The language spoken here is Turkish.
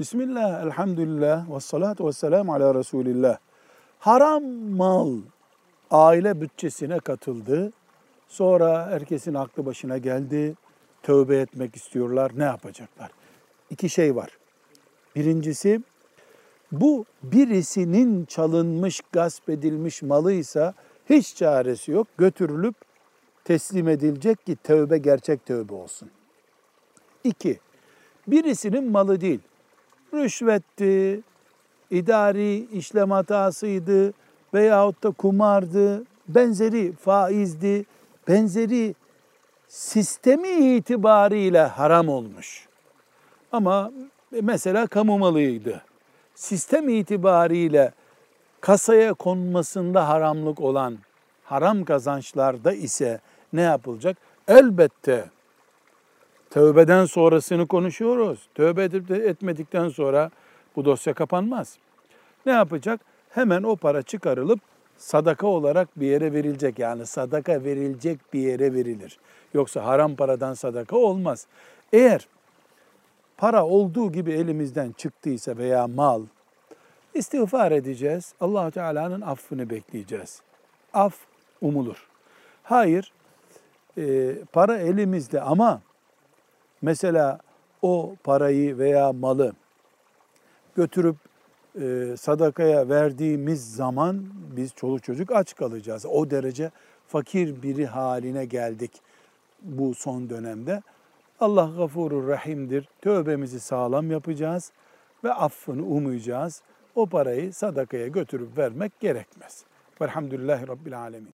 Bismillah, elhamdülillah, ve salatu ve selamu ala Resulillah. Haram mal aile bütçesine katıldı. Sonra herkesin aklı başına geldi. Tövbe etmek istiyorlar. Ne yapacaklar? İki şey var. Birincisi bu birisinin çalınmış, gasp edilmiş malıysa hiç çaresi yok. Götürülüp teslim edilecek ki tövbe gerçek tövbe olsun. İki, birisinin malı değil. Rüşvetti, idari işlem hatasıydı veyahut da kumardı, benzeri faizdi, benzeri sistemi itibariyle haram olmuş. Ama mesela kamu malıydı. Sistem itibariyle kasaya konmasında haramlık olan haram kazançlarda ise ne yapılacak? Elbette tövbeden sonrasını konuşuyoruz. Tövbe edip de etmedikten sonra bu dosya kapanmaz. Ne yapacak? Hemen o para çıkarılıp sadaka olarak bir yere verilecek. Yani sadaka verilecek bir yere verilir. Yoksa haram paradan sadaka olmaz. Eğer para olduğu gibi elimizden çıktıysa veya mal istiğfar edeceğiz. Allah Teala'nın affını bekleyeceğiz. Af umulur. Hayır, e, para elimizde ama mesela o parayı veya malı götürüp e, sadakaya verdiğimiz zaman biz çoluk çocuk aç kalacağız. O derece fakir biri haline geldik bu son dönemde. Allah gafurur rahimdir. Tövbemizi sağlam yapacağız ve affını umuyacağız. O parayı sadakaya götürüp vermek gerekmez. Velhamdülillahi Rabbil Alemin.